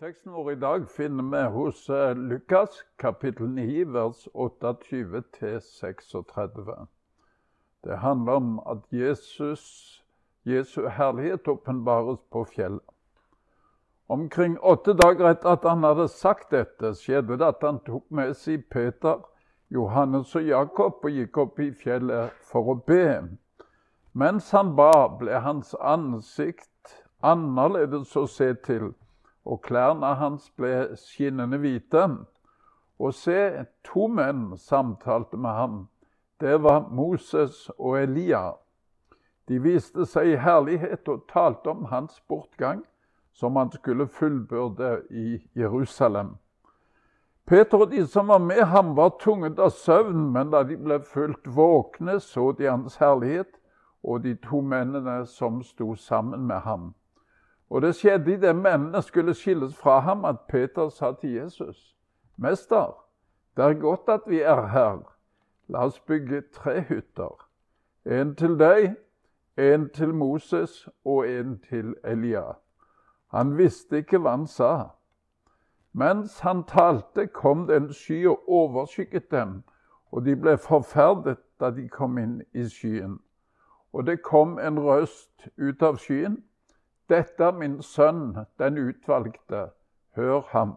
Teksten vår i dag finner vi hos eh, Lukas kapittel 9, vers 28-36. Det handler om at Jesus, Jesu herlighet åpenbares på fjellet. Omkring åtte dager etter at han hadde sagt dette, skjedde det at han tok med seg Peter, Johannes og Jakob og gikk opp i fjellet for å be. Mens han ba, ble hans ansikt annerledes å se til og klærne hans ble skinnende hvite. Og se, to menn samtalte med ham. Det var Moses og Elia. De viste seg i herlighet og talte om hans bortgang, som han skulle fullbyrde i Jerusalem. Peter og de som var med ham, var tunget av søvn, men da de ble fullt våkne, så de hans herlighet og de to mennene som sto sammen med ham. Og det skjedde idet mennene skulle skilles fra ham, at Peter sa til Jesus.: Mester, det er godt at vi er her. La oss bygge tre hytter. En til deg, en til Moses og en til Elia. Han visste ikke hva han sa. Mens han talte, kom det en sky og overskygget dem, og de ble forferdet da de kom inn i skyen. Og det kom en røst ut av skyen. Dette er min sønn, den utvalgte. Hør ham.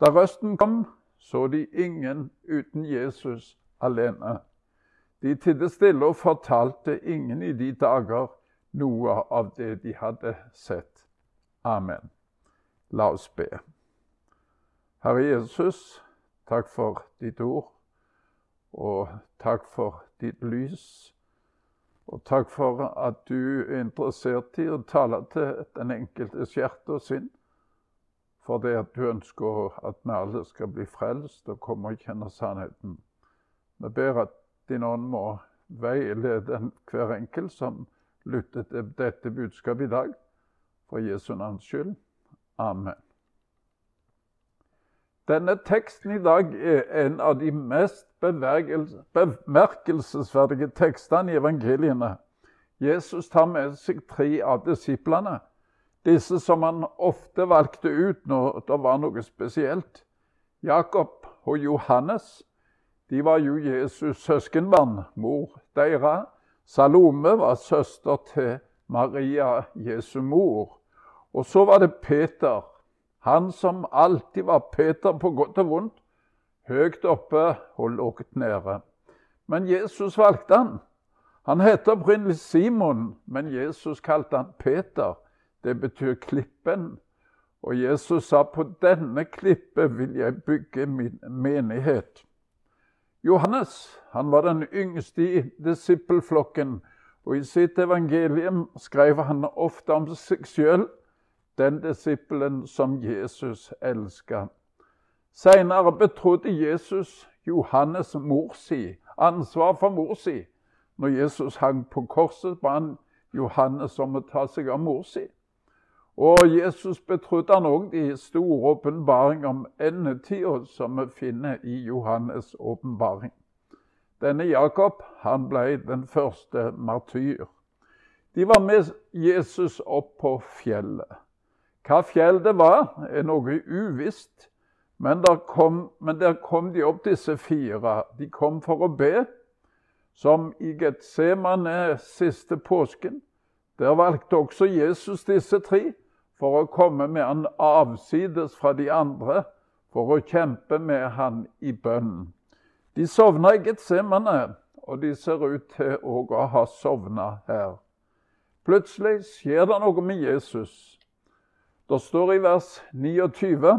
Da røsten kom, så de ingen uten Jesus alene. De tidde stille og fortalte ingen i de dager noe av det de hadde sett. Amen. La oss be. Herre Jesus, takk for ditt ord, og takk for ditt lys. Og takk for at du er interessert i å tale til den enkeltes hjerte og sinn. For det at du ønsker at vi alle skal bli frelst og komme og kjenne sannheten. Vi ber at din ånd må veilede hver enkelt som lytter til dette budskapet i dag. For Jesu navns skyld. Amen. Denne teksten i dag er en av de mest bemerkelsesverdige tekstene i evangeliene. Jesus tar med seg tre av disiplene, disse som han ofte valgte ut når det var noe spesielt. Jakob og Johannes de var jo Jesus' søskenbarn. Mor deres, Salome, var søster til Maria, Jesu mor. Og så var det Peter, han som alltid var Peter på godt og vondt, høyt oppe og lågt nede. Men Jesus valgte han. Han het opprinnelig Simon, men Jesus kalte han Peter. Det betyr klippen. Og Jesus sa på denne klippet vil jeg bygge min menighet. Johannes han var den yngste i disippelflokken, og i sitt evangelium skrev han ofte om seg sjøl den disippelen som Jesus elska. Seinere betrodde Jesus Johannes mor si ansvar for mor si. Når Jesus hang på korset, ba han Johannes om å ta seg av mor si. Og Jesus betrodde han òg de store åpenbaring om endetida som vi finner i Johannes' åpenbaring. Denne Jakob han ble den første martyr. De var med Jesus opp på fjellet. Hva fjell det var, er noe uvisst. Men der, kom, men der kom de opp, disse fire. De kom for å be, som i Getsemane siste påsken. Der valgte også Jesus disse tre for å komme med han avsides fra de andre, for å kjempe med han i bønnen. De sovna i Getsemane, og de ser ut til å ha sovna her. Plutselig skjer det noe med Jesus. Det står i vers 29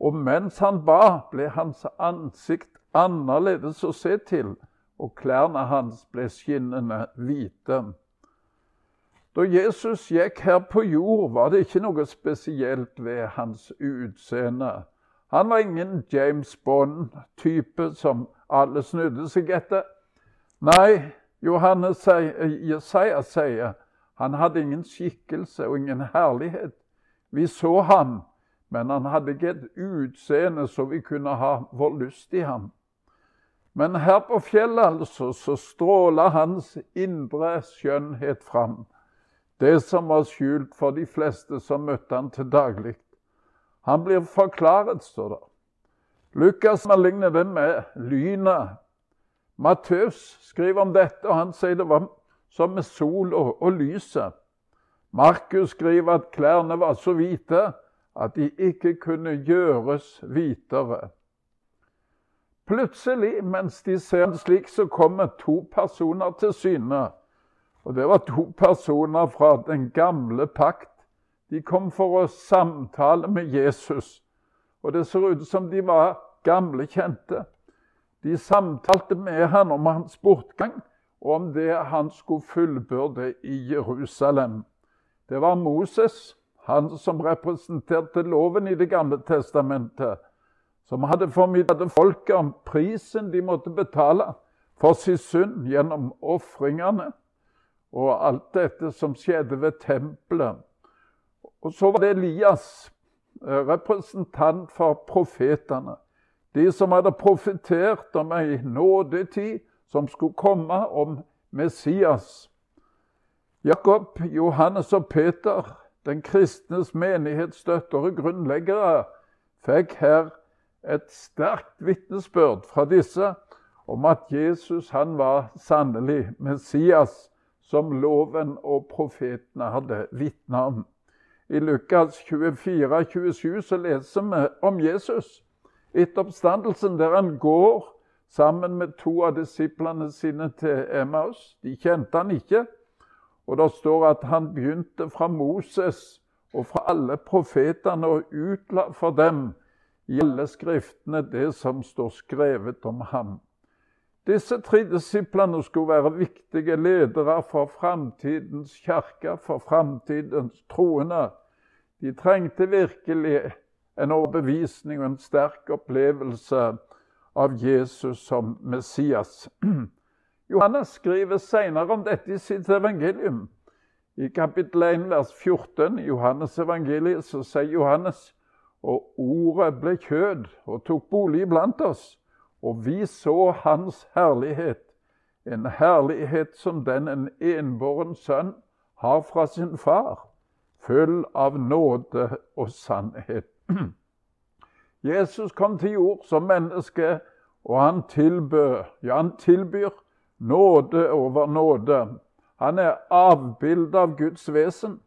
og mens han ba, ble hans ansikt annerledes å se til, og klærne hans ble skinnende hvite. Da Jesus gikk her på jord, var det ikke noe spesielt ved hans utseende. Han var ingen James Bond-type som alle snudde seg etter. Nei, Johannes Jesaja sier han hadde ingen skikkelse og ingen herlighet. Vi så ham, men han hadde ikke et utseende så vi kunne ha vår lyst i ham. Men her på fjellet altså, så stråla hans indre skjønnhet fram. Det som var skjult for de fleste som møtte han til daglig. Han blir forklaret, står det. Lukas ligner det med lynet. Matteus skriver om dette, og han sier det var som med sol og, og lyset. Markus skriver at klærne var så hvite at de ikke kunne gjøres hvitere. Plutselig, mens de ser den slik, så kommer to personer til syne. Og Det var to personer fra den gamle pakt. De kom for å samtale med Jesus. Og det ser ut som de var gamle kjente. De samtalte med han om hans bortgang og om det han skulle fullbyrde i Jerusalem. Det var Moses, han som representerte loven i Det gamle testamentet, som hadde formidlet folket om prisen de måtte betale for sin synd gjennom ofringene og alt dette som skjedde ved tempelet. Og så var det Elias, eh, representant for profetene. De som hadde profetert om ei nådetid som skulle komme, om Messias. Jakob, Johannes og Peter, den kristnes menighetsstøtter og grunnleggere, fikk her et sterkt vitnesbyrd fra disse om at Jesus han var sannelig Messias, som loven og profetene hadde vitna om. I Lukas 24, 27 så leser vi om Jesus etter oppstandelsen, der han går sammen med to av disiplene sine til Emmaus. De kjente han ikke. Og det står at han begynte fra Moses og fra alle profetene og utla for dem i alle skriftene det som står skrevet om ham. Disse tre disiplene skulle være viktige ledere for framtidens kirke, for framtidens troende. De trengte virkelig en overbevisning og en sterk opplevelse av Jesus som Messias. Johannes skriver senere om dette i sitt evangelium. I kapittel 1, vers 14 i Johannes evangeliet så sier Johannes og ordet ble kjød og tok bolig blant oss, og vi så hans herlighet, en herlighet som den en enbåren sønn har fra sin far, full av nåde og sannhet. Jesus kom til jord som menneske, og han tilbød, ja, han tilbyr nåde over nåde. Han er avbildet av Guds vesen.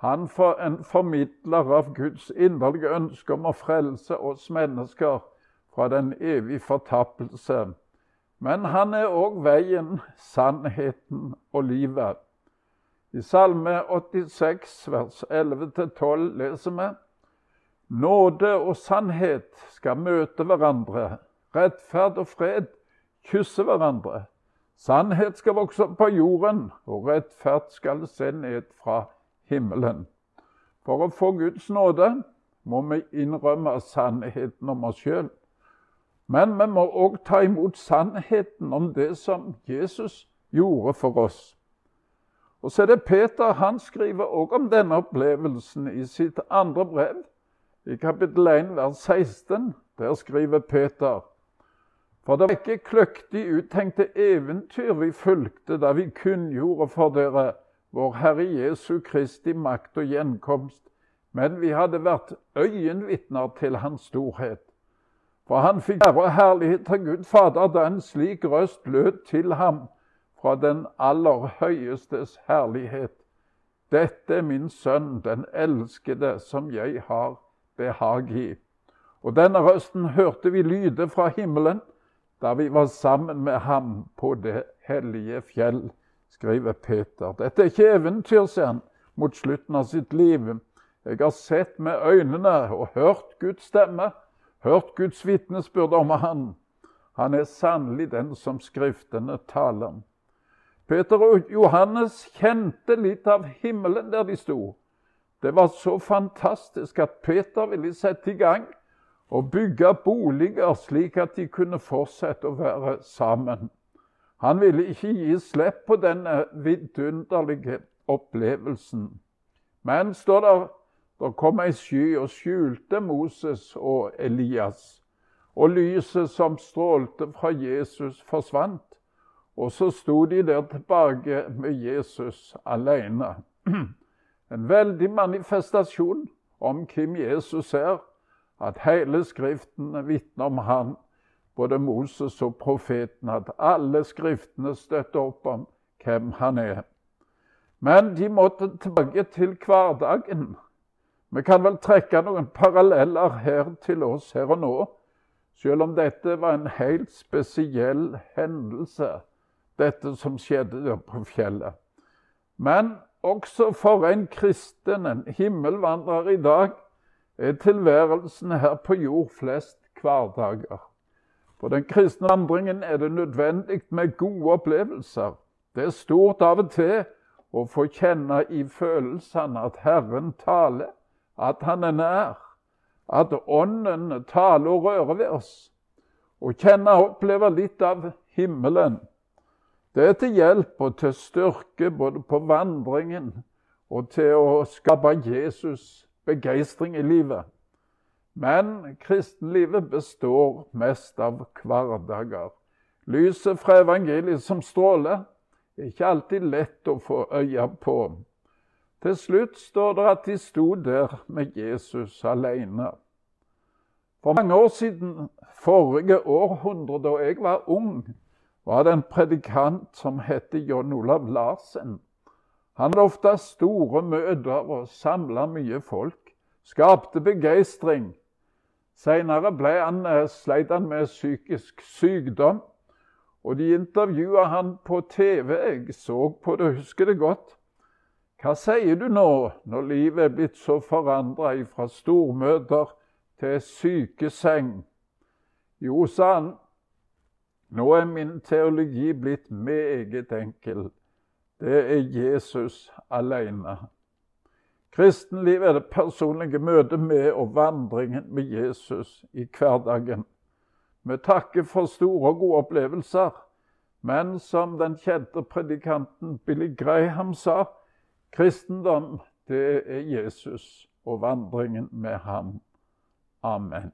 Han er en formidler av Guds inderlige ønske om å frelse oss mennesker fra den evige fortappelse. Men han er òg veien, sannheten og livet. I Salme 86, vers 11-12 leser vi Nåde og sannhet skal møte hverandre. Rettferd og fred kysse hverandre. Sannhet skal vokse opp på jorden, og rettferd skal se ned fra himmelen. For å få Guds nåde må vi innrømme sannheten om oss sjøl. Men vi må òg ta imot sannheten om det som Jesus gjorde for oss. Og så er det Peter. Han skriver òg om denne opplevelsen i sitt andre brev. I kapittel 1, vers 16, der skriver Peter For det var ikke kløktig uttenkte eventyr vi fulgte da vi kunngjorde for dere vår Herre Jesu Kristi makt og gjenkomst, men vi hadde vært øyenvitner til Hans storhet. For han fikk ære og herlighet av Gud Fader da en slik røst lød til ham fra den aller høyestes herlighet. Dette er min sønn, den elskede, som jeg har behag i. Og denne røsten hørte vi lyde fra himmelen da vi var sammen med ham på det hellige fjell, skriver Peter. Dette er ikke eventyr, sier han mot slutten av sitt liv. Jeg har sett med øynene og hørt Guds stemme, hørt Guds vitnesbyrd om han. Han er sannelig den som Skriftene taler om. Peter og Johannes kjente litt av himmelen der de sto. Det var så fantastisk at Peter ville sette i gang og bygge boliger slik at de kunne fortsette å være sammen. Han ville ikke gi slipp på denne vidunderlige opplevelsen. Men, står der, der kom ei sky og skjulte Moses og Elias. Og lyset som strålte fra Jesus, forsvant. Og så sto de der tilbake med Jesus alene. En veldig manifestasjon om hvem Jesus er, at hele Skriften vitner om han, både Moses og profeten, at alle Skriftene støtter opp om hvem han er. Men de måtte tilbake til hverdagen. Vi kan vel trekke noen paralleller her til oss her og nå, selv om dette var en helt spesiell hendelse, dette som skjedde der på fjellet. Men også for en kristen, en himmelvandrer i dag, er tilværelsen her på jord flest hverdager. For den kristne vandringen er det nødvendig med gode opplevelser. Det er stort av og til å få kjenne i følelsene at Herren taler, at Han er nær, at Ånden taler og rører ved oss. Å kjenne og oppleve litt av himmelen. Det er til hjelp og til styrke både på vandringen og til å skape Jesus begeistring i livet. Men kristenlivet består mest av hverdager. Lyset fra evangeliet som stråler, er ikke alltid lett å få øye på. Til slutt står det at de sto der med Jesus alene. For mange år siden, forrige århundre, da jeg var ung, var det en predikant som het John Olav Larsen. Han hadde ofte store møter og samla mye folk. Skapte begeistring. Seinere han sleit han med psykisk sykdom. Og de intervjua han på TV. Jeg så på det, husker det godt. Hva sier du nå, når livet er blitt så forandra fra stormøter til sykeseng? Jo, sa han, nå er min teologi blitt meget enkel. Det er Jesus alene. Kristenliv er det personlige møtet med og vandringen med Jesus i hverdagen. Vi takker for store og gode opplevelser, men som den kjente predikanten Billy Graham sa, kristendom, det er Jesus og vandringen med ham. Amen.